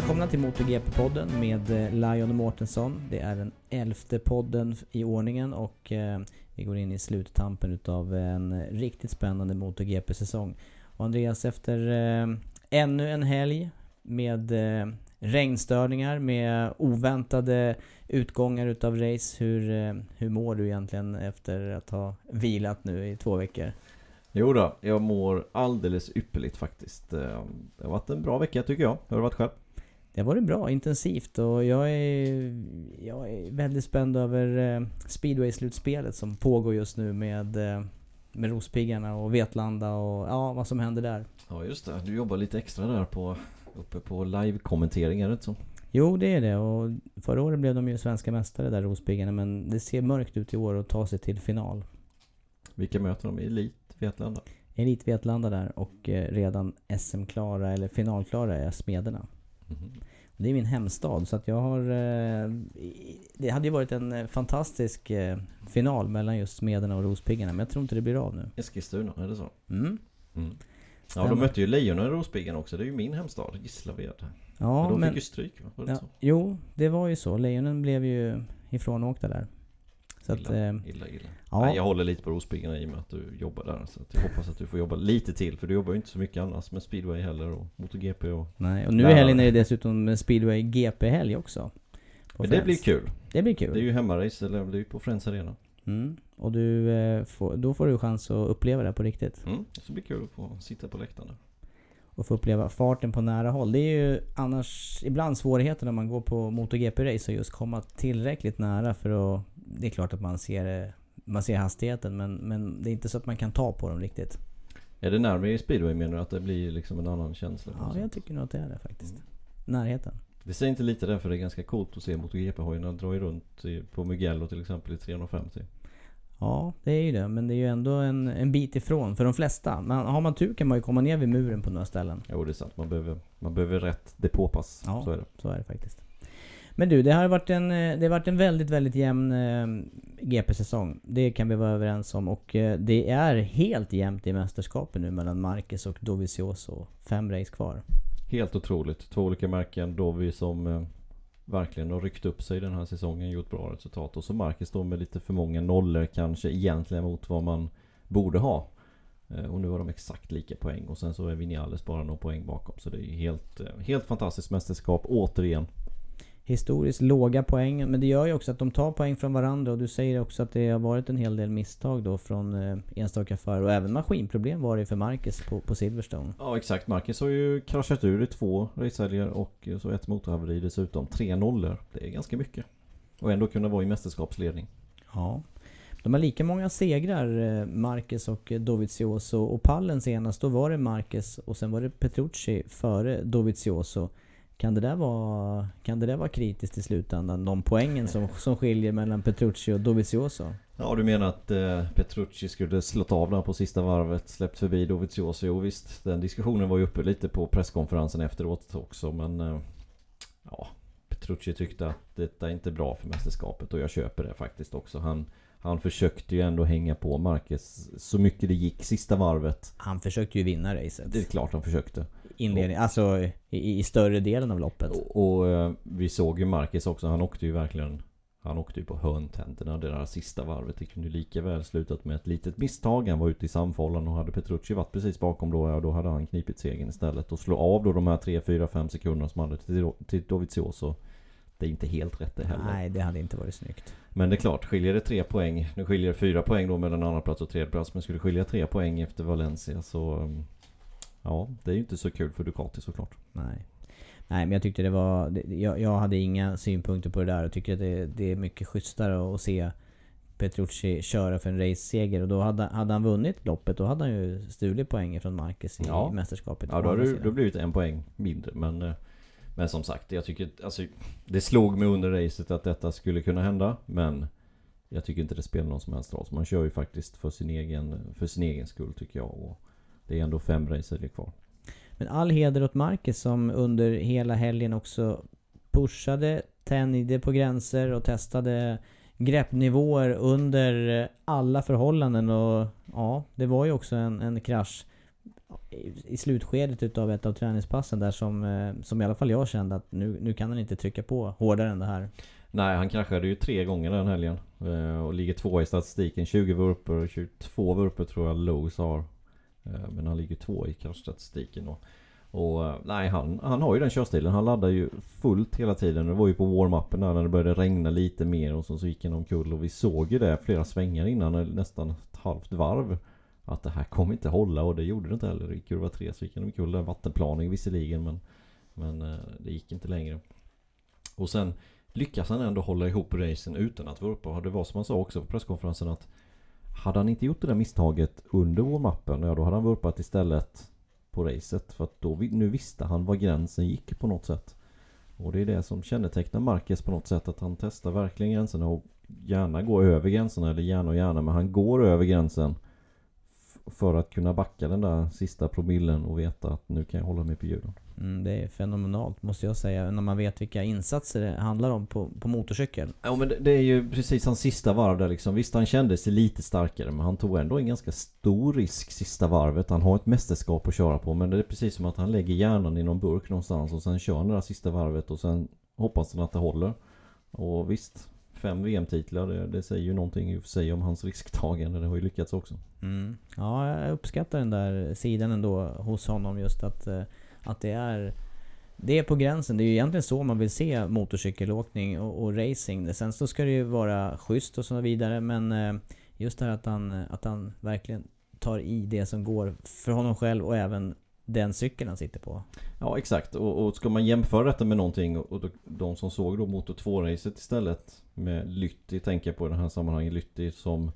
välkomna till MotoGP-podden med eh, Lion och Mårtensson. Det är den elfte podden i ordningen och eh, vi går in i sluttampen utav en riktigt spännande MotoGP-säsong. Och Andreas, efter eh, ännu en helg med regnstörningar, med oväntade utgångar utav race. Hur, hur mår du egentligen efter att ha vilat nu i två veckor? Jo då, jag mår alldeles ypperligt faktiskt. Det har varit en bra vecka tycker jag. Hur har det varit själv? Det har varit bra, intensivt och jag är, jag är väldigt spänd över eh, speedway-slutspelet som pågår just nu med, eh, med Rospiggarna och Vetlanda och ja, vad som händer där. Ja just det, du jobbar lite extra där på uppe på live-kommentering, är det inte så? Jo, det är det och förra året blev de ju svenska mästare där Rospiggarna men det ser mörkt ut i år att ta sig till final. Vilka möter de? Elit, Vetlanda? Elit Vetlanda där och eh, redan SM-klara eller finalklara är Smederna. Och Det är min hemstad så att jag har... eh, Det hade ju varit en eh, fantastisk eh, final mellan just Smederna och Rospiggarna men jag tror inte det blir av nu. Eskilstuna, är det så? Mm. Mm. Ja, de mötte ju Lejonen i Rospiggen också. Det är ju min hemstad, Gislaved. Ja, men de men... fick ju stryk va? Var det Ja, så? jo, det var ju så. Lejonen blev ju ifrånåkta där. Så att... Illa, Eh, illa, illa. ja. Nej, jag håller lite på Rospiggarna i och med att du jobbar där. Så att jag hoppas att du får jobba lite till. För du jobbar ju inte så mycket annars med speedway heller och MotoGP och... nej, och nu i helgen är det dessutom speedway GP-helg också. Men det blir kul. Det blir kul. Det är ju hemmarace, eller det är ju på Friends Arena. Mm. Och du, eh, får, då får du chans att uppleva det på riktigt. Mm, så blir det kul att få sitta på läktaren. Och få uppleva farten på nära håll. Det är ju annars ibland svårigheter när man går på MotoGP-race att just komma tillräckligt nära för att... Det är klart att man ser, man ser hastigheten men, men det är inte så att man kan ta på dem riktigt. Är det närmare i speedway menar du att det blir liksom en annan känsla? Ja, sätt? jag tycker nog att det är det faktiskt. Närheten. Det säger inte lite därför det är ganska coolt att se MotoGP-hojarna dra runt i, på Mugello till exempel i 350. Ja, det är ju det. Men det är ju ändå en, en bit ifrån för de flesta. Men har man tur kan man ju komma ner vid muren på några ställen. Jo det är sant, man behöver, man behöver rätt depåpass. Ja. Så är det. Så är det faktiskt. Men du, det har varit en, eh, det har varit en väldigt, väldigt jämn eh, GP-säsong. Det kan vi vara överens om. Och eh, det är helt jämnt i mästerskapen nu mellan Marcus och Dovizioso. Fem race kvar. Helt otroligt. Två olika märken. Dovi som eh, verkligen har ryckt upp sig den här säsongen. Gjort bra resultat. Och så Marcus då med lite för många nollor kanske egentligen mot vad man borde ha. Eh, och nu har de exakt lika poäng. Och sen så är Vinales bara några poäng bakom. Så det är helt, eh, helt fantastiskt mästerskap återigen. Historiskt låga poäng. Men det gör ju också att de tar poäng från varandra. Och du säger också att det har varit en hel del misstag då från eh, enstaka förare. Och även maskinproblem var det för Marquez på, på Silverstone. Ja exakt. Marcus har ju kraschat ur i två racehelger och så ett motorhaveri dessutom. Tre nollor. Det är ganska mycket. Och ändå kunna vara i mästerskapsledning. Ja. De har lika många segrar, eh, Marquez och eh, Dovizioso. Och pallen senast, då var det Marquez och sen var det Petrucci före Dovizioso. Kan det där vara, kan det där vara kritiskt i slutändan? De poängen som, som skiljer mellan Petrucci och Dovizioso? Ja du menar att eh, Petrucci skulle slått av där på sista varvet, släppt förbi Dovizioso? Jo visst, den diskussionen var ju uppe lite på presskonferensen efteråt också men... Eh, ja, Petrucci tyckte att detta är inte bra för mästerskapet och jag köper det faktiskt också. Han, han försökte ju ändå hänga på Marquez så mycket det gick sista varvet. Han försökte ju vinna racet. Det är klart han försökte. Inledning, alltså i, i större delen av loppet. Och, och eh, vi såg ju Marquez också, han åkte ju verkligen Han åkte ju på hörntänderna det där sista varvet. Det kunde ju lika väl slutat med ett litet misstag. Han var ute i samfållan och hade Petrucci varit precis bakom då, ja, då hade han knipit segern istället. Och slå av då de här 3, 4, 5 sekunderna som hade till, till Dovizioso. Det är inte helt rätt det heller. Nej, det hade inte varit snyggt. Men det är klart, skiljer det tre poäng. Nu skiljer det fyra poäng då mellan andra plats och tredje plats. Men skulle skilja tre poäng efter Valencia så... Ja, det är ju inte så kul för Ducati såklart. Nej. Nej men jag tyckte det var... det- Jag, jag hade inga synpunkter på det där och tycker att det, det är mycket schysstare att se Petrucci köra för en race-seger. Och då hade, hade han vunnit loppet då hade han ju stulit poäng från Marcus i Ja. mästerskapet. Ja, då har det då blivit en poäng mindre. Men, eh, men som sagt, jag tycker alltså, Det slog mig under racet att detta skulle kunna hända. Men jag tycker inte det spelar någon som helst roll. Så Man kör ju faktiskt för sin egen, för sin egen skull tycker jag. Och det är ändå fem racer kvar. Men all heder åt Marcus som under hela helgen också pushade, tänjde på gränser och testade greppnivåer under alla förhållanden och ja, det var ju också en, en krasch i, slutskedet utav ett av träningspassen där som, eh, som i alla fall jag kände att nu, nu kan han inte trycka på hårdare än det här. Nej, han kraschade ju tre gånger den helgen. eh, Och ligger två i statistiken. 20 vurpor och 22 vurpor tror jag Lowe's har. Eh, men han ligger två i kraschstatistiken då. Och eh, nej, han, han har ju den körstilen. Han laddar ju fullt hela tiden. Det var ju på warm-upen där när det började regna lite mer och så, så gick han omkull. Och vi såg ju det flera svängar innan, nästan ett halvt varv. Att det här kommer inte hålla och det gjorde det inte heller. I kurva 3 så gick han omkull. där. vattenplaning visserligen men, men eh, det gick inte längre. Och sen lyckas han ändå hålla ihop racen utan att vurpa. Och det var som han sa också på presskonferensen att hade han inte gjort det där misstaget under warm-upen, ja då hade han vurpat istället på racet. För att då, nu visste han var gränsen gick på något sätt. Och det är det som kännetecknar Marquez på något sätt. Att han testar verkligen gränserna och gärna går över gränserna. Eller gärna och gärna, men han går över gränsen. För att kunna backa den där sista promillen och veta att nu kan jag hålla mig på hjulen. Mm, det är fenomenalt måste jag säga när man vet vilka insatser det handlar om på, på motorcykel. Ja men det, det är ju precis hans sista varv där liksom. Visst han kände sig lite starkare men han tog ändå en ganska stor risk sista varvet. Han har ett mästerskap att köra på men det är precis som att han lägger hjärnan i någon burk någonstans och sen kör han det där sista varvet och sen hoppas han att det håller. Och visst, fem VM-titlar det, det säger ju någonting i och för sig om hans risktagande. Det har ju lyckats också. Mm. Ja, jag uppskattar den där sidan ändå hos honom just att, eh, att det är det är på gränsen. Det är ju egentligen så man vill se motorcykelåkning och, och racing. Sen så ska det ju vara schysst och så vidare men eh, just det här att han, att han verkligen tar i det som går för honom själv och även den cykeln han sitter på. Ja exakt. Och, och ska man jämföra detta med någonting och, de som såg då Moto 2-racet istället med Lytti tänker jag på i det här sammanhanget Lytti som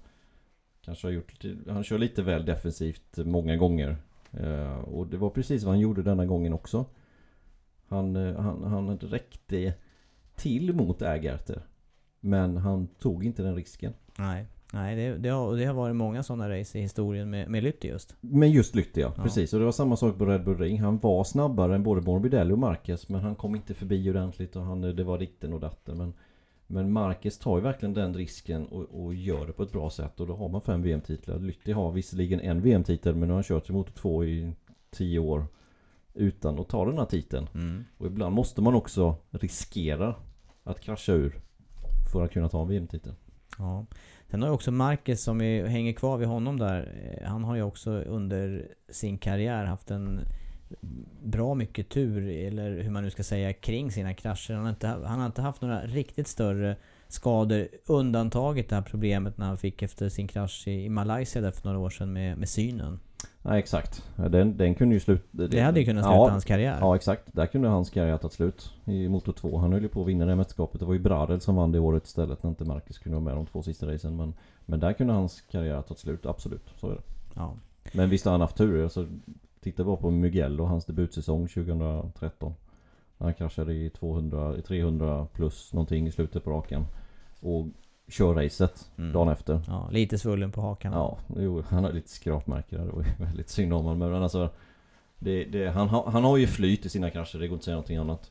kanske har gjort han kör lite väl defensivt många gånger. Eh, och det var precis vad han gjorde denna gången också. Han, eh, han, han räckte till mot Ägarte men han tog inte den risken. Nej, nej det, det, har, det har varit många sådana race i historien med, med Lytti just. Men just Lytti ja, Ja. precis. Och det var samma sak på Red Bull Ring. Han var snabbare än både Morbidelli och Marquez. Men han kom inte förbi ordentligt och han, det var ditten och datten. Men, men Marquez tar ju verkligen den risken och, och gör det på ett bra sätt. Och då har man fem VM-titlar. Lytti har visserligen en VM-titel men nu har han kört Motor 2 i tio år. Utan att ta den här titeln. Mm. Och ibland måste man också riskera att krascha ur. För att kunna ta en VM-titel. Ja. Sen har ju också Marcus som är, hänger kvar vid honom där. Eh, han har ju också under sin karriär haft en bra mycket tur, eller hur man nu ska säga, kring sina krascher. Han har inte, han har inte haft några riktigt större skador. Undantaget det här problemet när han fick efter sin krasch i, i Malaysia där för några år sedan med, med synen. Nej exakt. Den, den kunde ju sluta... Det hade ju kunnat sluta Ja, hans karriär. Ja exakt, där kunde hans karriär tagit slut i Moto 2. Han höll ju på att vinna det mästerskapet. Det var ju Bradel som vann det året istället när inte Marcus kunde vara med de två sista racen. Men, men där kunde hans karriär tagit slut, absolut. Så är det. Ja. Men visst har han haft tur. Alltså, titta bara på Mugello, hans debutsäsong 2013. Han kraschade i 200, 300 plus någonting i slutet på raken. Och kör racet Mm. dagen efter. Ja, lite svullen på hakan. Ja, jo, han har lite skrapmärken där. Det var ju väldigt synd om honom. Men alltså... Det, det, han, har, han har ju flyt i sina krascher, det går inte att säga någonting annat.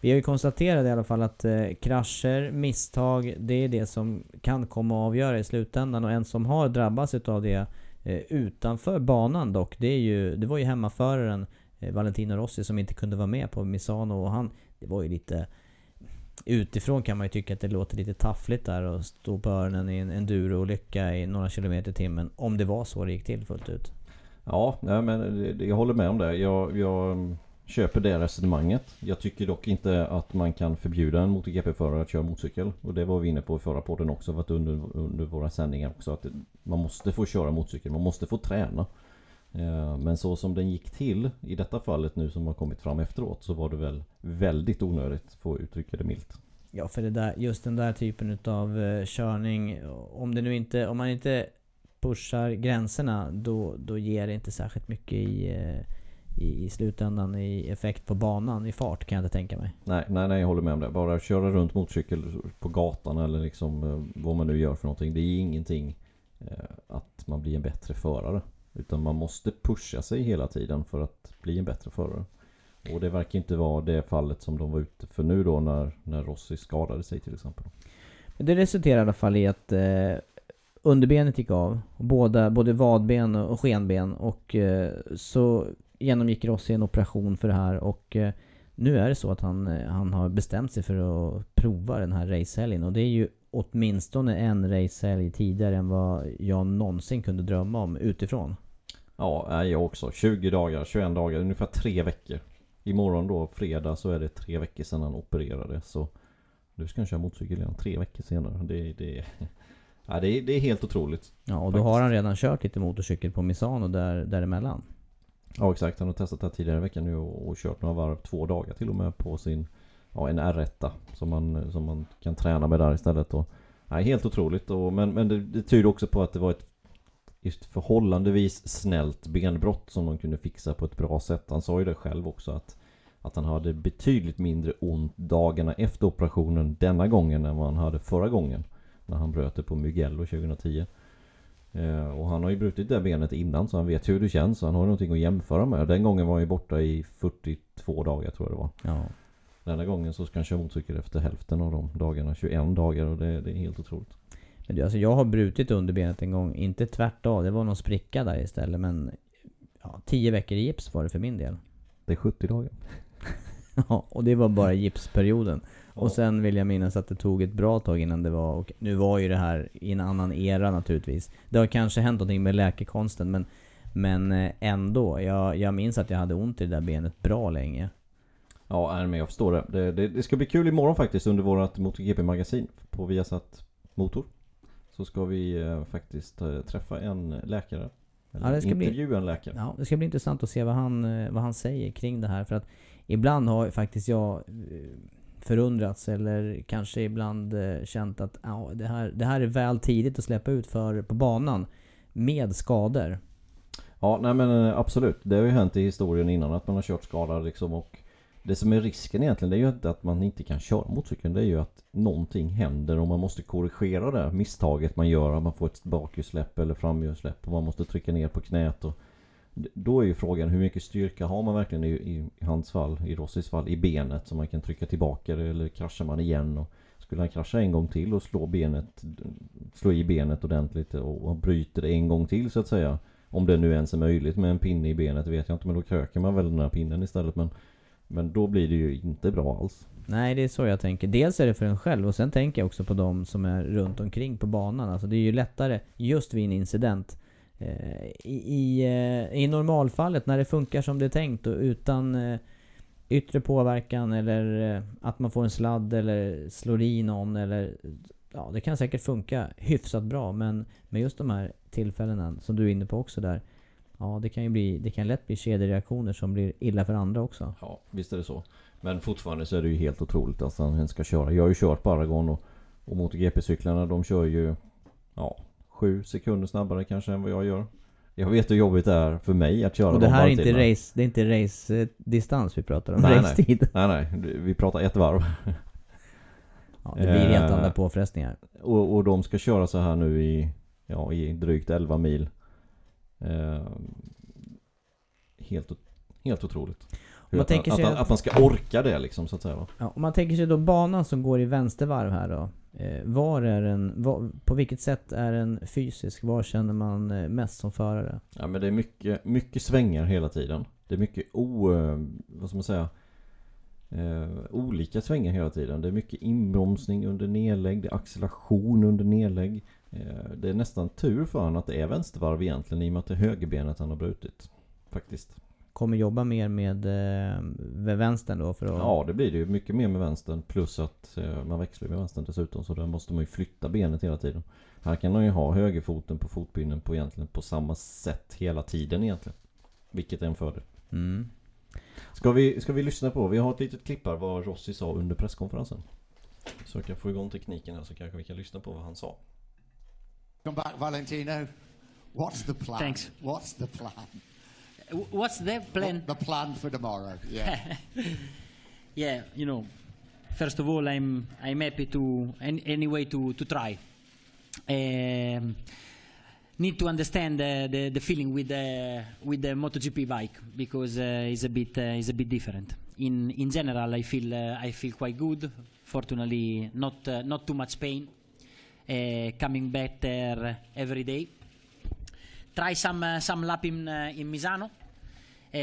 Vi har ju konstaterat i alla fall att eh, krascher, misstag, det är det som kan komma att avgöra i slutändan. Och en som har drabbats utav det eh, utanför banan dock, det, är ju, det var ju hemmaföraren eh, Valentino Rossi som inte kunde vara med på Misano. Och han, det var ju lite... Utifrån kan man ju tycka att det låter lite taffligt där och stå på öronen i en enduro-olycka i några kilometer i timmen. Om det var så det gick till fullt ut. Ja, nej, men det, jag håller med om det. Jag, jag mm, köper det resonemanget. Jag tycker dock inte att man kan förbjuda en MotoGP-förare att köra motorcykel. Och det var vi inne på i förra podden också, varit under, under våra sändningar också. Att man måste få köra motorcykel, man måste få träna. Eh, Men så som den gick till i detta fallet nu som har kommit fram efteråt så var det väl väldigt onödigt, får jag uttrycka det milt. Ja, för det där, just den där typen utav eh, körning. Om, det nu inte, om man inte pushar gränserna då, då ger det inte särskilt mycket i, eh, i, i slutändan i effekt på banan i fart kan jag inte tänka mig. Nej, nej, nej, jag håller med om det. Bara köra runt motorcykel på gatan eller liksom vad man nu gör för någonting. Det är ingenting eh, att man blir en bättre förare. Utan man måste pusha sig hela tiden för att bli en bättre förare. Och det verkar inte vara det fallet som de var ute för nu då när, när Rossi skadade sig till exempel. Men det resulterade i alla fall i att eh, underbenet gick av. Båda, både vadben och skenben. Och eh, så genomgick Rossi en operation för det här. Och eh, nu är det så att han, eh, han har bestämt sig för att prova den här racehelgen. Och det är ju åtminstone en racehelg tidigare än vad jag någonsin kunde drömma om utifrån. Ja, jag också. 20 dagar, 21 dagar, ungefär tre veckor. Imorgon då, fredag, så är det tre veckor sedan han opererade. Så nu ska han köra motorcykel igen, tre veckor senare. Det, det, ja, det, är, det är helt otroligt. Ja, och då Faktiskt. har han redan kört lite motorcykel på Misano där, däremellan. Ja exakt, han har testat det här tidigare i veckan nu och, och kört några varv, två dagar till och med på sin Ja en R1 som man, som man kan träna med där istället och Nej helt otroligt och, men, men det, det tyder också på att det var ett Just förhållandevis snällt benbrott som de kunde fixa på ett bra sätt. Han sa ju det själv också att Att han hade betydligt mindre ont dagarna efter operationen denna gången än vad han hade förra gången När han bröt det på Mugello 2010 Eh, och han har ju brutit det benet innan så han vet hur det känns. Så han har någonting att jämföra med. Den gången var han ju borta i 42 dagar tror jag det var. Ja. Denna gången så ska han köra motorcykel efter hälften av de dagarna. 21 dagar och det, det är helt otroligt. Men du, alltså jag har brutit underbenet en gång. Inte tvärtom, det var någon spricka där istället. Men ja, 10 veckor i gips var det för min del. Det är 70 dagar. Ja, och det var bara gipsperioden. Och sen vill jag minnas att det tog ett bra tag innan det var... Och nu var ju det här i en annan era naturligtvis. Det har kanske hänt någonting med läkekonsten men... Men eh, ändå. Jag, jag minns att jag hade ont i det där benet bra länge. Ja, nej, men jag förstår det. det. Det det ska bli kul imorgon faktiskt under vårt MotoGP-magasin på Viasat Motor. Så ska vi eh, faktiskt eh, träffa en läkare. Eller Ja, det ska bli- intervjua en läkare. Ja, det ska bli intressant att se vad han, eh, vad han säger kring det här. För att ibland har faktiskt jag förundrats eller kanske ibland känt att ja, det, här, det här är väl tidigt att släppa ut för på banan. Med skador. Ja, nej men absolut. Det har ju hänt i historien innan att man har kört skadad liksom och det som är risken egentligen det är ju inte att man inte kan köra motorcykeln. Det är ju att någonting händer och man måste korrigera det misstaget man gör. Att man får ett bakhjulssläpp eller framhjulssläpp och man måste trycka ner på knät och Då är ju frågan hur mycket styrka har man verkligen i, i, i hans fall, i Rossis fall, i benet så man kan trycka tillbaka det eller kraschar man igen och Skulle han krascha en gång till och slå benet Slå i benet ordentligt och, och bryter det en gång till så att säga om det nu ens är möjligt med en pinne i benet det vet jag inte men då kröker man väl den här pinnen istället men men då blir det ju inte bra alls. Nej, det är så jag tänker. Dels är det för en själv och sen tänker jag också på de som är runt omkring på banan. Alltså det är ju lättare just vid en incident. Eh, I, i, eh, I normalfallet när det funkar som det är tänkt och utan eh, yttre påverkan eller att man får en sladd eller slår i någon eller Ja, det kan säkert funka hyfsat bra men med just de här tillfällena som du är inne på också där Ja, det kan ju bli, det kan lätt bli kedjereaktioner som blir illa för andra också. Ja, visst är det så. Men fortfarande så är det ju helt otroligt att han ska köra. Jag har ju kört på Aragon och, och MotoGP-cyklarna de kör ju ja, sju sekunder snabbare kanske än vad jag gör. Jag vet hur jobbigt det är för mig att köra Och det de här är inte race, det är inte race-distans vi pratar om, Nej, nej. racetid. Nej nej, vi pratar ett varv. Ja, det blir helt Eh, andra påfrestningar. Och, och de ska köra så här nu i, ja, i drygt 11 mil. Eh, helt, helt otroligt. Hur man att, tänker att, sig att, att- man ska orka det liksom så att säga va? Ja, om man tänker sig då banan som går i vänstervarv här då. Eh, var är den, var, på vilket sätt är den fysisk? Var känner man eh, mest som förare? Ja men det är mycket, mycket svängar hela tiden. Det är mycket o... Vad ska man säga? Eh, olika svängar hela tiden. Det är mycket inbromsning under nedlägg. Det är acceleration under nedlägg. Eh, det är nästan tur för honom att det är vänstervarv egentligen i och med att det är högerbenet han har brutit. Faktiskt. Kommer jobba mer med, eh, med vänstern då för att... Ja det blir det ju. Mycket mer med vänstern. Plus att eh, man växlar med vänstern dessutom. Så där måste man ju flytta benet hela tiden. Här kan man ju ha högerfoten på fotpinnen på egentligen på samma sätt hela tiden egentligen. Vilket är en fördel. Mm. Ska vi, ska vi lyssna på? Vi har ett litet klipp här vad Rossi sa under presskonferensen. Så jag kan få igång tekniken här så kanske vi kan lyssna på vad han sa. Come back, Valentino. What's the plan? Thanks. What's the plan? What's the plan? The plan for tomorrow. Yeah. yeah, you know, first of all, I'm I'm happy to any, anyway to to try. Um, need to understand uh, the the feeling with the with the MotoGP bike because uh, it's a bit uh, it's a bit different. In in general, I feel uh, I feel quite good. Fortunately, not uh, not too much pain. Uh, coming better every day. Try some uh, some lap in uh, in Misano. Uh,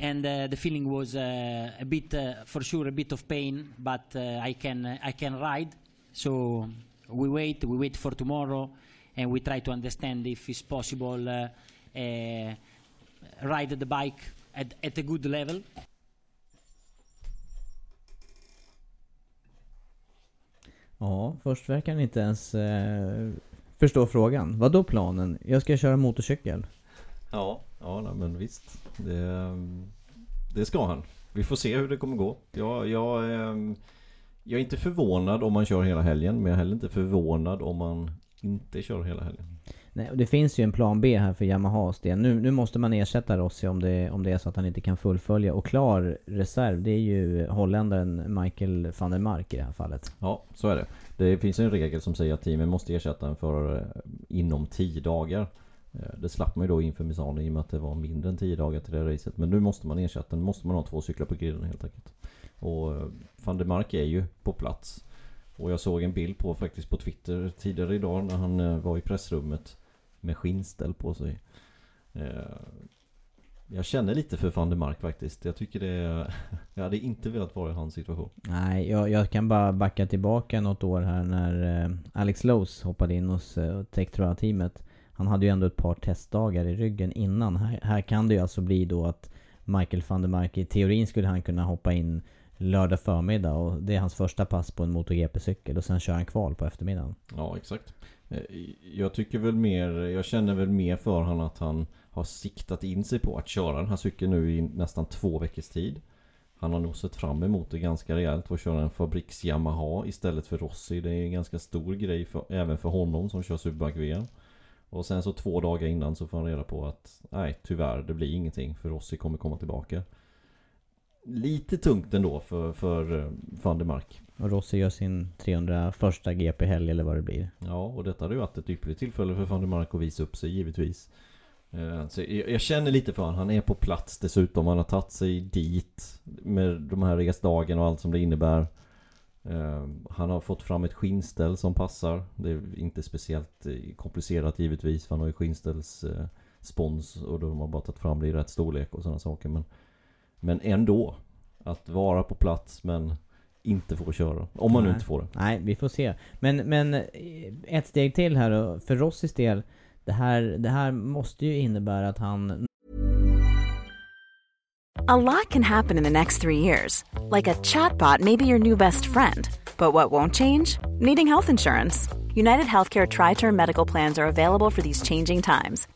and uh, the feeling was a bit, for sure, a bit of pain, but I can I can ride. So we wait, we wait for tomorrow, and we try to understand if it's possible uh, ride the bike at, at a good level. Ja, först verkar han inte ens eh, förstå frågan. Vad då planen? Jag ska köra motorcykel. Ja, ja nej, men visst. Det, det ska han. Vi får se hur det kommer gå. Jag, jag, eh, jag är inte förvånad om man kör hela helgen. Men jag är heller inte förvånad om man inte kör hela helgen. Nej, och det finns ju en plan B här för Yamahas del. Nu, nu måste man ersätta Rossi om det, om det är så att han inte kan fullfölja. Och klar reserv, det är ju holländaren Michael van der Mark i det här fallet. Ja, så är det. Det finns en regel som säger att teamen måste ersätta en förare eh, inom 10 dagar. Eh, det slapp man ju då inför Misano i och med att det var mindre än 10 dagar till det racet. Men nu måste man ersätta, nu måste man ha två cyklar på griden helt enkelt. Och eh, van der Mark är ju på plats. Och jag såg en bild på faktiskt på Twitter tidigare idag när han var i pressrummet med skinnställ på sig. Eh, Jag känner lite för van der Mark faktiskt. Jag tycker det. Jag hade inte velat vara i hans situation. Nej, jag, jag kan bara backa tillbaka något år här när eh, Alex Lowe's hoppade in hos eh, Tektroa-teamet. Han hade ju ändå ett par testdagar i ryggen innan. Här, här kan det ju alltså bli då att Michael van der Mark, i teorin skulle han kunna hoppa in lördag förmiddag och det är hans första pass på en MotoGP-cykel och sen kör han kval på eftermiddagen. Ja, exakt. Eh, jag tycker väl mer, jag känner väl mer för honom att han har siktat in sig på att köra den här cykeln nu i nästan två veckors tid. Han har nog sett fram emot det ganska rejält att köra en fabriks Yamaha istället för Rossi. Det är en ganska stor grej för, även för honom som kör Superbike VM. Och sen så två dagar innan så får han reda på att nej tyvärr det blir ingenting för Rossi kommer komma tillbaka. Lite tungt ändå för, för eh, van der Mark. Och Rossi gör sin 301 GP-helg eller vad det blir. Ja, och detta hade ju varit ett ypperligt tillfälle för van der Mark att visa upp sig givetvis. Eh, Så jag jag känner lite för honom. Han är på plats dessutom. Han har tagit sig dit med de här resdagarna och allt som det innebär. Eh, Han har fått fram ett skinnställ som passar. Det är inte speciellt komplicerat givetvis. För han har ju skinnställs eh, spons och de har bara tagit fram det i rätt storlek och sådana saker. Men, men ändå. Att vara på plats men inte få köra. Om man nu Nej. inte får det. Nej, vi får se. Men, men eh, ett steg till här då. För Rossis del. Det här, det här måste ju innebära att han A lot can happen in the next three years. Like a chatbot may be your new best friend. But what won't change? Needing health insurance. United Healthcare Tri Term Medical Plans are available for these changing times.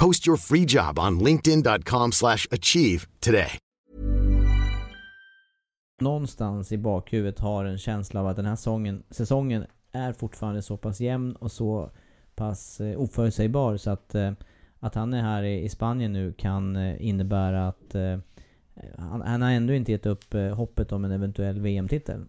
Post your free job on linkedin.com slash achieve today. Någonstans i bakhuvudet har en känsla av att den här säsongen, säsongen är fortfarande så pass jämn och så pass eh, oförutsägbar så att, eh, att han är här i, i Spanien nu kan eh, innebära att eh, han, han har ändå inte gett upp eh, hoppet om en eventuell VM-titel.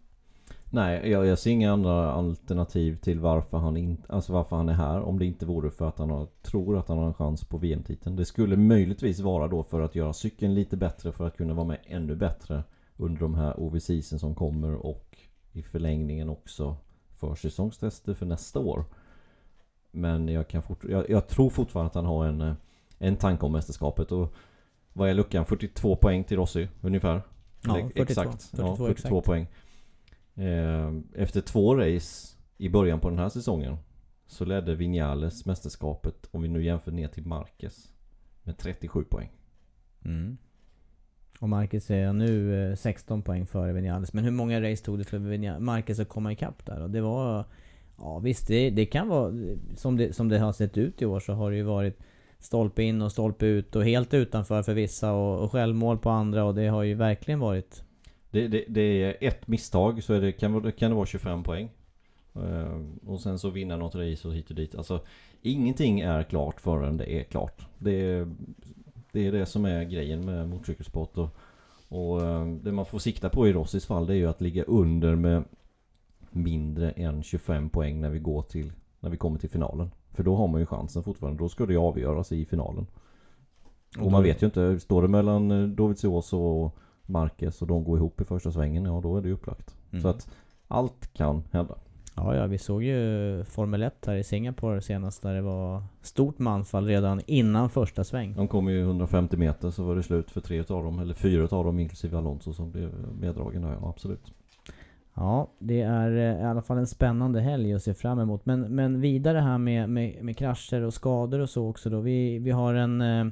Nej, jag, jag ser inga andra alternativ till varför han, in, alltså varför han är här. Om det inte vore för att han har, tror att han har en chans på VM-titeln. Det skulle möjligtvis vara då för att göra cykeln lite bättre för att kunna vara med ännu bättre under de här OVCsen som kommer och i förlängningen också för säsongstester för nästa år. Men jag, kan fort, jag, jag tror fortfarande att han har en, en tanke om mästerskapet. Och vad är luckan? 42 poäng till Rossi ungefär? Ja, Eller 42. Exakt. 42 ja, 42 exakt. poäng. Eh, Efter två race i början på den här säsongen så ledde Vinales mästerskapet, om vi nu jämför ner till Marquez, med 37 poäng. Mm. Och Marcus är nu eh, 16 poäng före Vinales. Men hur många race tog det för Vinales, Marcus att komma ikapp där? Och det var... Ja visst, det, det kan vara... Som det, som det har sett ut i år så har det ju varit stolpe in och stolpe ut och helt utanför för vissa och, och självmål på andra och det har ju verkligen varit... Det, det, det är ett misstag så det, kan, kan det vara 25 poäng. Eh, och sen så vinna något race och hit och dit. Alltså ingenting är klart förrän det är klart. Det är det, är det som är grejen med motorcykelsport. Och, och eh, det man får sikta på i Rossis fall det är ju att ligga under med mindre än 25 poäng när vi går till när vi kommer till finalen. För då har man ju chansen fortfarande. Då ska det avgöras i finalen. Och man vet ju inte. Står det mellan eh, Dovizioso och Marquez och de går ihop i första svängen. Ja då är det ju upplagt. Mm. Så att allt kan hända. Ja, ja, vi såg ju Formel 1 här i Singapore senast där det var stort manfall redan innan första sväng. De kom ju 150 meter så var det slut för tre utav dem. Eller fyra utav dem inklusive Alonso som blev meddragen där. Ja, absolut. Ja, det är eh, i alla fall en spännande helg att se fram emot. Men, men vidare här med, med, med krascher och skador och så också då. Vi, vi har en, eh,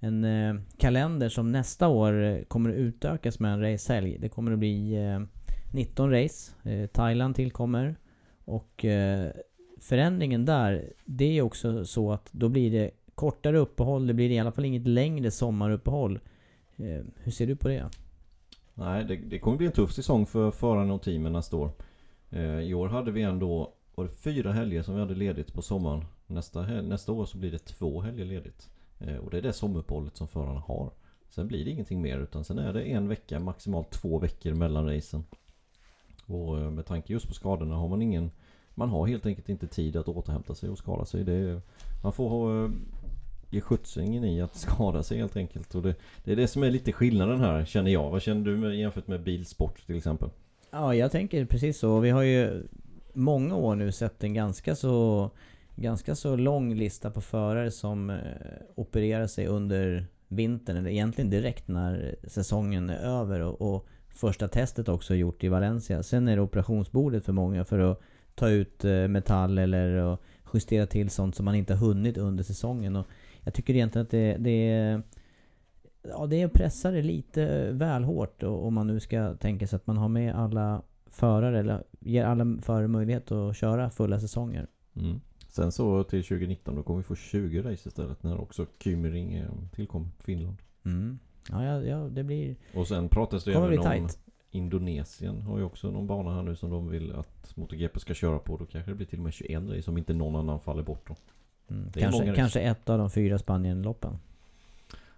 en eh, kalender som nästa år eh, kommer att utökas med en racehelg. Det kommer att bli eh, 19 race. Eh, Thailand tillkommer. Och eh, förändringen där, det är också så att då blir det kortare uppehåll. Det blir i alla fall inget längre sommaruppehåll. Eh, hur ser du på det? Nej, det, det kommer bli en tuff säsong för förarna och teamen nästa år. Eh, I år hade vi ändå var det fyra helger som vi hade ledigt på sommaren. Nästa, nästa år så blir det två helger ledigt. Eh, och det är det sommaruppehållet som förarna har. Sen blir det ingenting mer utan sen är det en vecka, maximalt två veckor mellan racen. Och eh, med tanke just på skadorna har man ingen Man har helt enkelt inte tid att återhämta sig och skada sig. Det är, man får ha, ge skjutsingen i att skada sig helt enkelt. Och det, det är det som är lite skillnaden här känner jag. Vad känner du med, jämfört med bilsport till exempel? Ja, jag tänker precis så. Vi har ju många år nu sett en ganska så Ganska så lång lista på förare som eh, opererar sig under vintern eller egentligen direkt när säsongen är över och, och första testet också gjort i Valencia. Sen är det operationsbordet för många för att ta ut eh, metall eller justera till sånt som man inte har hunnit under säsongen. Och jag tycker egentligen att det, det är Ja, det pressar det lite väl hårt om man nu ska tänka sig att man har med alla förare eller ger alla förare möjlighet att köra fulla säsonger. Mm. Sen så till 2019 då kommer vi få 20 race istället när också Kymering tillkommer på Finland. Mm. Ja, ja, ja, det blir... Och sen pratas det även om tight. Indonesien har ju också någon bana här nu som de vill att MotoGP ska köra på. Då kanske det blir till och med 21 race om inte någon annan faller bort då. Mm. Kanske, kanske ett av de fyra Spanien-loppen.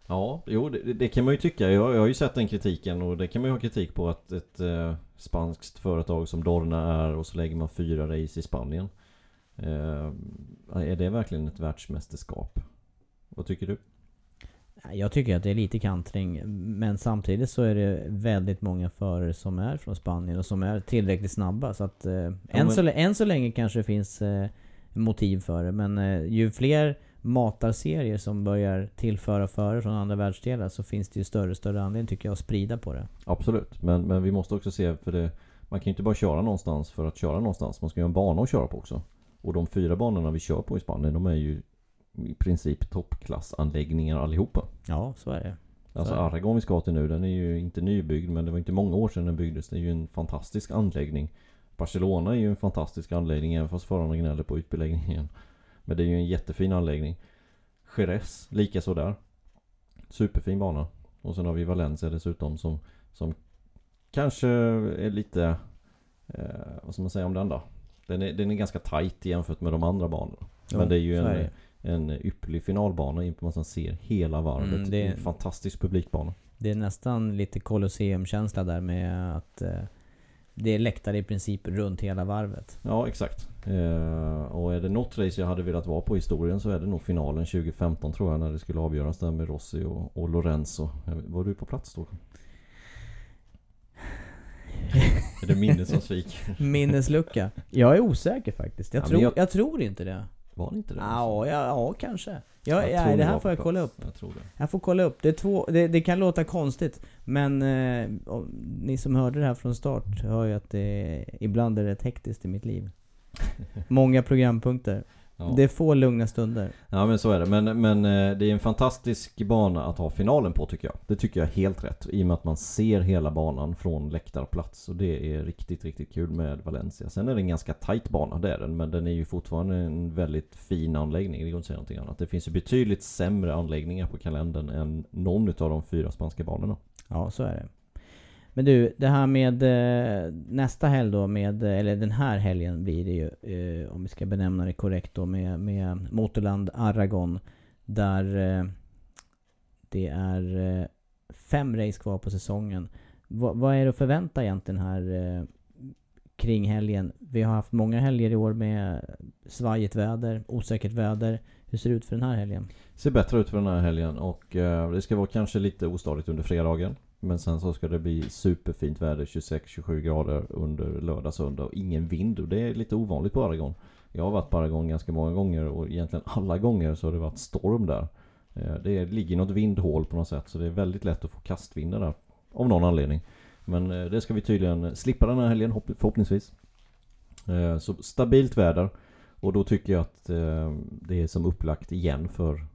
Ja, jo det, det kan man ju tycka. Jag, jag har ju sett den kritiken och det kan man ju ha kritik på att ett eh, spanskt företag som Dorna är och så lägger man fyra race i Spanien. Eh, är det verkligen ett världsmästerskap? Vad tycker du? Jag tycker att det är lite kantring. Men samtidigt så är det väldigt många förare som är från Spanien och som är tillräckligt snabba. Så att eh, än, men- så, än så länge kanske det finns eh, motiv för det. Men eh, ju fler matarserier som börjar tillföra förare från andra världsdelar så finns det ju större och större anledning tycker jag att sprida på det. Absolut, men, men vi måste också se för det Man kan ju inte bara köra någonstans för att köra någonstans. Man ska ju ha en bana att köra på också. Och de fyra banorna vi kör på i Spanien de är ju i princip toppklassanläggningar allihopa. Ja, så är det. Alltså Så det. Aragon vi ska till nu, den är ju inte nybyggd men det var inte många år sedan den byggdes. Det är ju en fantastisk anläggning. Barcelona är ju en fantastisk anläggning även fast förarna gnäller på utbeläggningen. Men det är ju en jättefin anläggning. Jerez, likaså där. Superfin bana. Och sen har vi Valencia dessutom som, som kanske är lite... Eh, vad ska man säga om den då? Den är, den är ganska tight jämfört med de andra banorna. Jo, Men det är ju en, är en ypperlig finalbana i och med att man ser hela varvet. Mm, det är- en fantastisk publikbana. Det är nästan lite Colosseum-känsla där med att eh, det är läktare i princip runt hela varvet. Ja, exakt. Eh, och är det något race jag hade velat vara på i historien så är det nog finalen 2015 tror jag när det skulle avgöras där med Rossi och, och Lorenzo. Vet- Var du på plats då? Är det minnet som sviker? Minneslucka. Jag är osäker faktiskt. Jag, Ja, men tror, jag- jag... tror inte det. Var det inte det? Ja, ja, ja kanske. Ja, Jag ja, tror det här var får jag på kolla plats. upp. Jag tror det. Jag får kolla upp. Det, är två, det, det kan låta konstigt. Men eh, om, ni som hörde det här från start hör ju att det ibland är rätt hektiskt i mitt liv. Många programpunkter. Ja. Det är få lugna stunder. Ja men så är det. Men, men eh, det är en fantastisk bana att ha finalen på tycker jag. Det tycker jag är helt rätt. I och med att man ser hela banan från läktarplats. Och det är riktigt, riktigt kul med Valencia. Sen är det en ganska tight bana, det är den. Men den är ju fortfarande en väldigt fin anläggning. Det går inte att säga någonting annat. Det finns ju betydligt sämre anläggningar på kalendern än någon av de fyra spanska banorna. Ja, så är det. Men du, det här med eh, nästa helg då med, eh, eller den här helgen blir det ju, eh, om vi ska benämna det korrekt då, med, med Motorland Aragon. Där eh, det är eh, fem race kvar på säsongen. Va, vad är det att förvänta egentligen här eh, kring helgen? Vi har haft många helger i år med svajigt väder, osäkert väder. Hur ser det ut för den här helgen? Ser bättre ut för den här helgen och det ska vara kanske lite ostadigt under fredagen. Men sen så ska det bli superfint väder, 26-27 grader under lördag, söndag och ingen vind. Och det är lite ovanligt på Aragon. Jag har varit på Aragon ganska många gånger och egentligen alla gånger så har det varit storm där. Eh, det ligger något vindhål på något sätt så det är väldigt lätt att få kastvindar där. Av någon anledning. Men eh, det ska vi tydligen slippa den här helgen förhoppningsvis. Eh, så stabilt väder. Och då tycker jag att det är som upplagt igen för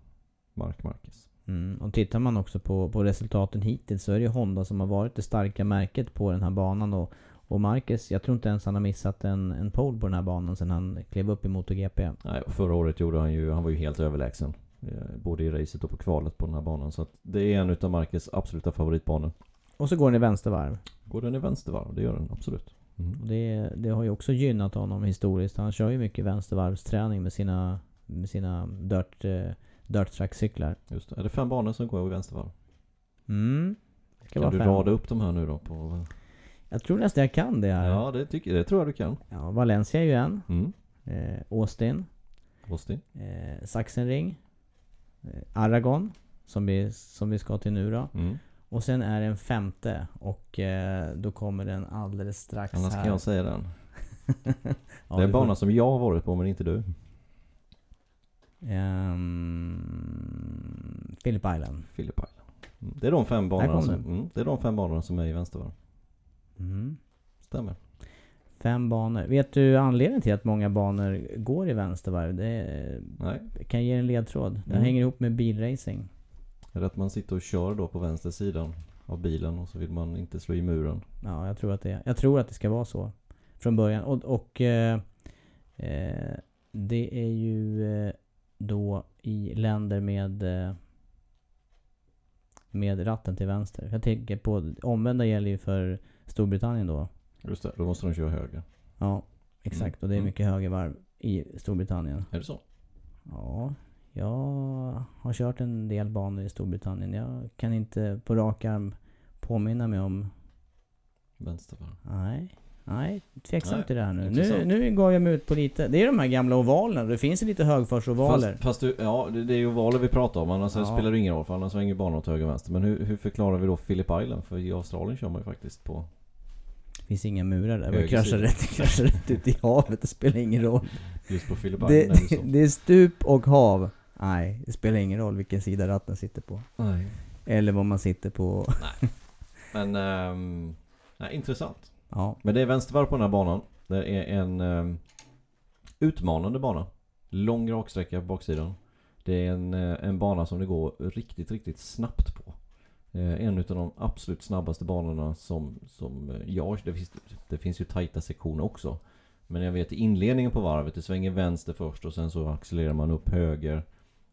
Mark Marquez. Mm. Och tittar man också på, på resultaten hittills så är det ju Honda som har varit det starka märket på den här banan. Och, och Marcus, jag tror inte ens han har missat en, en pole på den här banan sen han klev upp i MotoGP. Nej, förra året gjorde han ju, han var ju helt överlägsen. eh, Både i racet och på kvalet på den här banan. Så att det är en utav Marquez absoluta favoritbanor. Och så går den i vänstervarv. Går den i vänstervarv? Det gör den absolut. Mm. Och det, det har ju också gynnat honom historiskt. Han kör ju mycket vänstervarvsträning med sina, med sina dirt, eh, dirt track-cyklar. Just det. Är det fem banor som går i vänstervarv? Mm. Det Kan vara du fem. rada upp de här nu då? På... Jag tror nästan jag kan det här. Ja, det, tycker, det tror jag du kan. Ja, Valencia är ju en. Mm. Eh, Austin. Austin. Eh, Sachsenring. Eh, Aragon. Som vi, som vi ska till nu då. Mm. Och sen är det en femte. Och eh, då kommer den alldeles strax Annars här. kan jag säga den. Ja, det är en du får- bana som jag har varit på men inte du. Ehm, Phillip Island. Phillip Island. Mm. Det är de fem banorna som, mm, det är de fem banorna som är i vänstervarv. Mm. Stämmer. Fem banor. Vet du anledningen till att många banor går i vänstervarv? Det är, kan ge en ledtråd. Det Mm. hänger ihop med bilracing. Är det att man sitter och kör då på vänster sidan av bilen och så vill man inte slå i muren? Ja, jag tror att det, jag tror att det ska vara så. Från början. Och, och eh, eh, Det är ju eh, då i länder med eh, med ratten till vänster. Jag tänker på omvända gäller ju för Storbritannien då. Just det, då måste de köra höger. Ja, exakt. Mm, Och det är mm. mycket högervarv i Storbritannien. Är det så? Ja, jag har kört en del banor i Storbritannien. Jag kan inte på rak arm påminna mig om... Vänstervarv. Nej. Nej, tveksamt Nej, till det här nu. Nu, nu går jag mig ut på lite... Det är de här gamla ovalerna. Det finns ju lite högfartsovaler. Fast, fast du, ja det, det är ju ovaler vi pratar om. Annars Ja. spelar det ingen roll för annars svänger banan åt höger och vänster. Men hur, hur förklarar vi då Phillip Island? För i Australien kör man ju faktiskt på... Det finns inga murar där. Man kraschar rätt, kraschar rätt ut i havet. Det spelar ingen roll. Just på Phillip Det, Island är det det, det är stup och hav. Nej, det spelar ingen roll vilken sida ratten sitter på. Nej. Eller vad man sitter på. Men... ehm, nej, intressant. Ja. Men det är vänstervarv på den här banan. Det är en eh, utmanande bana. Lång raksträcka på baksidan. Det är en, eh, en bana som det går riktigt, riktigt snabbt på. Eh, En utav de absolut snabbaste banorna som, som eh, jag... Det finns, det finns ju tajta sektioner också. Men jag vet i inledningen på varvet, det svänger vänster först och sen så accelererar man upp höger.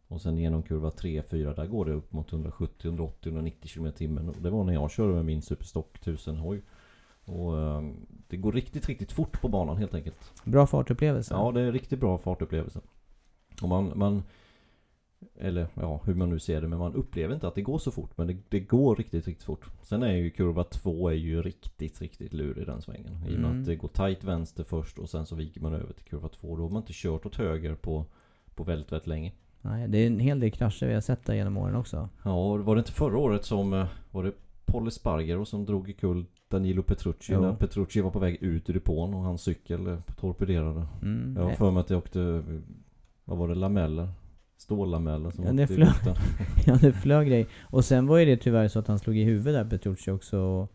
Och sen genom kurva 3-4, där går det upp mot 170, 180, 190 km timmen. Det var när jag körde med min Superstock 1000 hoj. Och ehm, det går riktigt, riktigt fort på banan helt enkelt. Bra fartupplevelse. Ja, det är riktigt bra fartupplevelse. Och man, man eller ja, hur man nu ser det, men man upplever inte att det går så fort. Men det, det går riktigt, riktigt fort. Sen är ju kurva 2 är ju riktigt, riktigt lurig den svängen. I och med Mm. att det går tight vänster först och sen så viker man över till kurva 2. Då har man inte kört åt höger på, på väldigt, väldigt länge. Nej, det är en hel del krascher vi har sett där genom åren också. Ja, var det inte förra året som eh, var det Paul Espargaro som drog i kull Danilo Petrucci Jo. när Petrucci var på väg ut ur depån och hans cykel torpederade. Mm. Jag har för mig att det åkte, vad var det, lameller? Stållameller som Ja, det åkte i flög, ja, det flög grej. Och sen var ju det tyvärr så att han slog i huvudet där Petrucci också. Och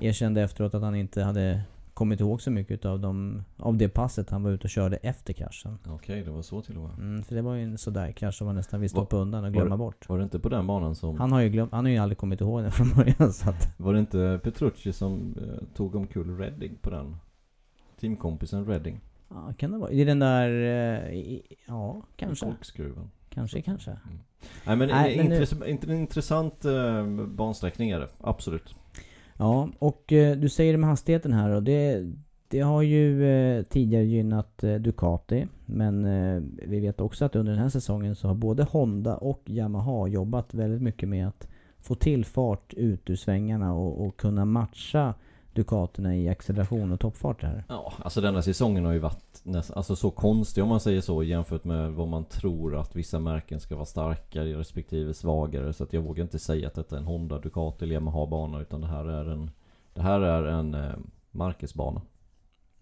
erkände efteråt att han inte hade kommit ihåg så mycket av, de, av det passet han var ute och körde efter kraschen. Okej, det var så till och med. Mm, för det var ju en sådär krasch som man nästan vill Var- stoppa undan och var glömma det- bort. Var det inte på den banan som... Han har ju glömt, han har ju aldrig kommit ihåg den från början så att... Var det inte Petrucci som eh, tog omkull Redding på den? Teamkompisen Redding. Ja, kan det vara? Är den där... eh, i- Ja, kanske. Korkskruven. Kanske, kanske. Nej men, Nej, en, men nu- intress- en intressant eh, bansträckning är det. Absolut. Ja, och eh, du säger det med hastigheten här och det, det har ju eh, tidigare gynnat eh, Ducati. Men eh, vi vet också att under den här säsongen så har både Honda och Yamaha jobbat väldigt mycket med att få till fart ut ur svängarna och, och kunna matcha Ducaterna i acceleration och toppfart här. Ja, alltså denna säsongen har ju varit nästan, alltså så konstig om man säger så jämfört med vad man tror att vissa märken ska vara starkare respektive svagare. Så att jag vågar inte säga att detta är en Honda, Ducati eller Yamaha-bana utan det här är en Det här är en eh, Marcus-bana.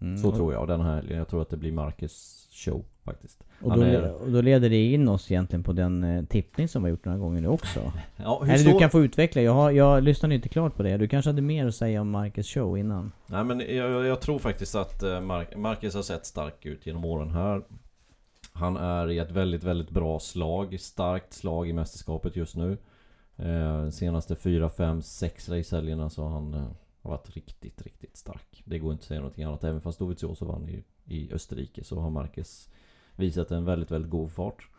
Mm, så och- tror jag den här helgen. Jag tror att det blir Marcus show faktiskt. Och då, är- och då leder det in oss egentligen på den eh, tippning som vi har gjort några gånger nu också. Ja, Eller står- du kan få utveckla. Jag, har, jag lyssnade inte klart på det. Du kanske hade mer att säga om Marcus show innan? Nej men jag, jag- tror faktiskt att eh, Mar- Marcus har sett stark ut genom åren här. Han är i ett väldigt, väldigt bra slag. Starkt slag i mästerskapet just nu. Eh, senaste 4, 5, 6 racehelgerna så har han eh, har varit riktigt, riktigt stark. Det går inte att säga någonting annat. Även fast Dovizioso vann i, i Österrike så har Marquez visat en väldigt, väldigt god fart.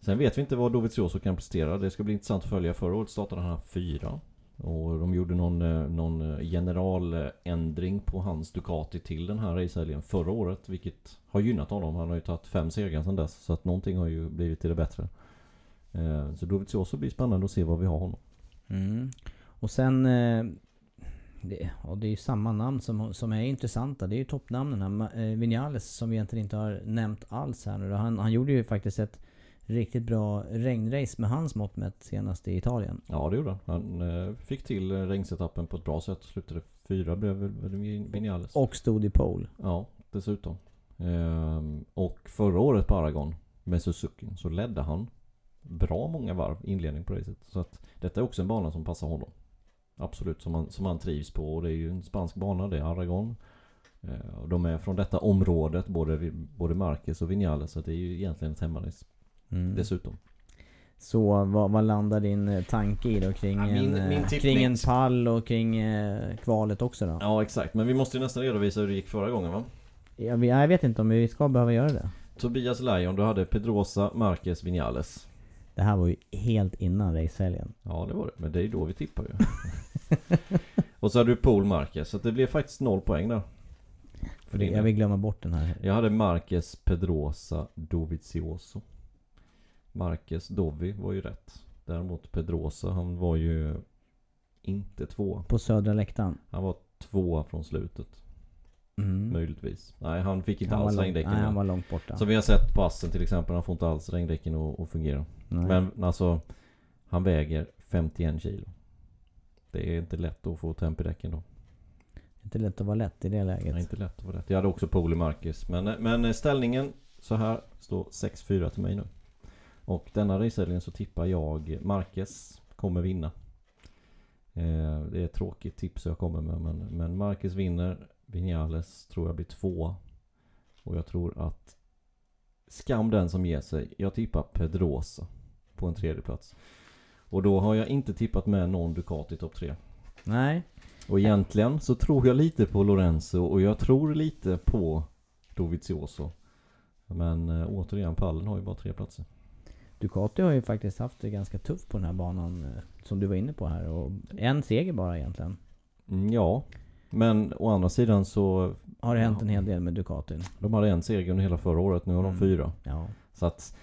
Sen vet vi inte vad Dovizioso kan prestera. Det ska bli intressant att följa. Förra året startade han fyra. Och de gjorde någon, eh, någon eh, generaländring på hans Ducati till den här racehelgen förra året. Vilket har gynnat honom. Han har ju tagit fem segrar sedan dess. Så att någonting har ju blivit till det bättre. Eh, så Dovizioso blir spännande att se vad vi har honom. Mm. Och sen... Det, ja, det är ju samma namn som, som är intressanta. Det är ju toppnamnen här. Eh, Vinales som vi egentligen inte har nämnt alls här nu. Han, han gjorde ju faktiskt ett riktigt bra regnrace med hans mått mätt senast i Italien. Ja det gjorde han. Han eh, fick till regnsetappen på ett bra sätt. Slutade fyra väl Vinales. Och stod i pole. Ja, dessutom. Ehm, och förra året på Aragon med Suzuki så ledde han bra många varv inledning på racet. Så att detta är också en bana som passar honom. Absolut, som han, som han trivs på. Och det är ju en spansk bana, det är Aragon. Eh, och de är från detta området, både, både Marquez och Vinales. Så det är ju egentligen ett hemmarace. Mm. Dessutom. Så vad, vad landar din eh, tanke i då kring, Ja, min- en, min eh, tippning- kring en pall och kring eh, kvalet också då? Ja exakt, men vi måste ju nästan redovisa hur det gick förra gången va? Jag, jag vet inte om vi ska behöva göra det. Tobias Lion, du hade Pedrosa, Marquez, Vinales. Det här var ju helt innan racehelgen. Ja det var det, men det är då vi tippar ju. och så hade du Paul Marquez, så det blev faktiskt noll poäng där. För jag vill glömma bort den här. Jag hade Marquez, Pedrosa, Dovizioso. Marquez, Dovi var ju rätt. Däremot Pedrosa, han var ju inte två. På södra läktaren? Han var tvåa från slutet. Mm. Möjligtvis. Nej, han fick inte Han alls regndäcken nej, han var långt borta. Som vi har sett på Assen till exempel, han får inte alls regndäcken att, att fungera. Nej. Men alltså, han väger 51 kilo. Det är inte lätt att få temp i däcken då. Inte lätt att vara lätt i det läget. Är inte lätt att få rätt. Jag hade också Poli Marcus. Men, men ställningen så här står 6-4 till mig nu. Och denna racehelgen så tippar jag Marquez kommer vinna. Eh, det är ett tråkigt tips jag kommer med men, men Marquez vinner. Vinales tror jag blir två. Och jag tror att Skam den som ger sig. Jag tippar Pedrosa på en tredje plats. Och då har jag inte tippat med någon Ducati topp 3. Nej. Och egentligen så tror jag lite på Lorenzo och jag tror lite på Dovizioso. Men äh, återigen, pallen har ju bara tre platser. Ducati har ju faktiskt haft det ganska tufft på den här banan. eh, Som du var inne på här. Och en seger bara egentligen. Mm, ja, men å andra sidan så... Har det hänt en hel del med Ducatin? De hade en seger under hela förra året, nu har de Mm. fyra. Ja. Så att...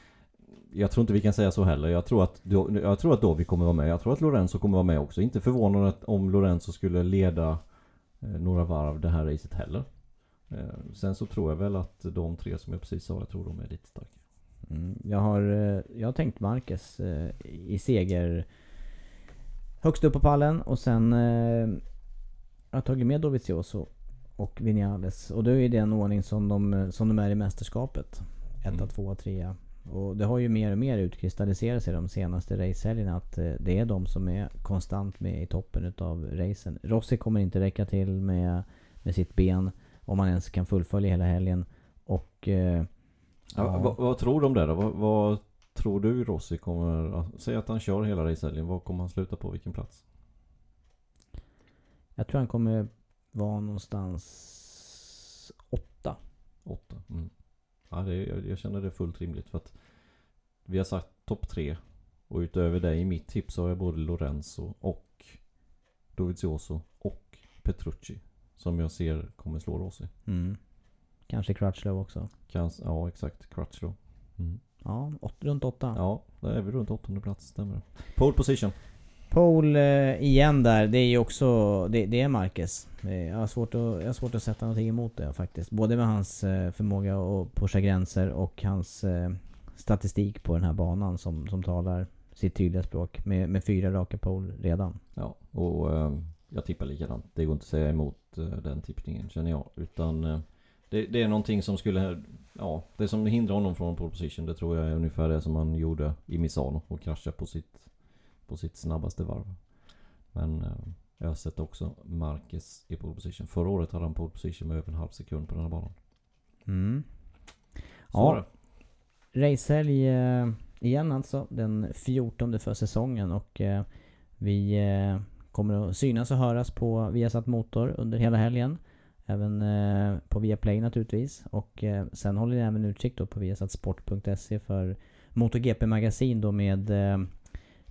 Jag tror inte vi kan säga så heller. Jag tror att, jag tror att Dovi kommer vara med. Jag tror att Lorenzo kommer vara med också. Inte förvånad om Lorenzo skulle leda eh, några varv det här racet heller. Eh, sen så tror jag väl att de tre som jag precis sa, jag tror de är lite starka. Mm. Jag, har, eh, jag har tänkt eh, i seger högst upp på pallen och sen jag har tagit med Dovizioso och Vinales. Och då är det en ordning som de, som de är i mästerskapet. Etta, Mm. tvåa, trea. Och det har ju mer och mer utkristalliserat sig de senaste racehelgerna att eh, det är de som är konstant med i toppen utav racen. Rossi kommer inte räcka till med, med sitt ben om han ens kan fullfölja hela helgen. Och... Eh, Ja, Vad, vad tror du om det då? Vad, vad tror du Rossi kommer... Säg att han kör hela racehelgen. Vad kommer han sluta på? Vilken plats? Jag tror han kommer vara någonstans åtta. Åtta. Mm. Ja, det, jag, jag känner det fullt rimligt för att vi har sagt topp tre. Och utöver det i mitt tips har jag både Lorenzo och Dovizioso och Petrucci. Som jag ser kommer slå Rossi. Mm. Kanske Crutchlow också. Kans, ja exakt, Crutchlow. Mm. Ja, åt, runt åtta. Ja, där är vi runt åttonde plats, stämmer det. Pole position. Pole eh, igen där, det är ju också... Det, det är Marquez. Jag har, svårt att, jag har svårt att sätta någonting emot det faktiskt. Både med hans eh, förmåga att pusha gränser och hans eh, statistik på den här banan som, som talar sitt tydliga språk. Med, med fyra raka pole redan. Ja, och jag tippar likadant. Det går inte att säga emot den tippningen känner jag. Utan det, det är någonting som skulle... Ja, det som hindrar honom från pole position det tror jag är ungefär det som han gjorde i Misano och kraschade på sitt, på sitt snabbaste varv. Men eh, jag har sett också Marquez i pole position. Förra året hade han pole position med över en halv sekund på den här banan. Mm. Så Ja, racehelg eh, igen alltså. Den 14 för säsongen och eh, vi kommer att synas och höras på Viasat Motor under hela helgen. Även på Viaplay naturligtvis. Och sen håller ni även utkik då på viasatsport.se för MotoGP Magasin då med,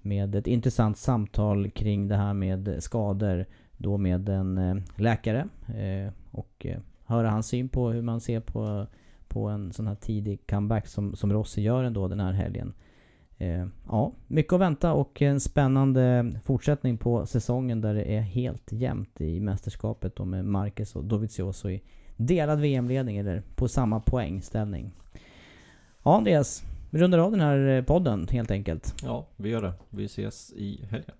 med ett intressant samtal kring det här med skador. Då med en eh, läkare. Eh, och eh, höra hans syn på hur man ser på på en sån här tidig comeback som, som Rossi gör ändå den här helgen. Ja, mycket att vänta och en spännande fortsättning på säsongen där det är helt jämnt i mästerskapet då med Marquez och Dovizioso i delad VM-ledning eller på samma poängställning. Ja Andreas, vi rundar av den här eh, podden helt enkelt. Ja, vi gör det. Vi ses i helgen.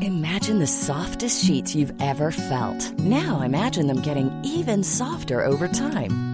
Imagine the softest sheets you've ever felt. Now imagine them getting even softer over time.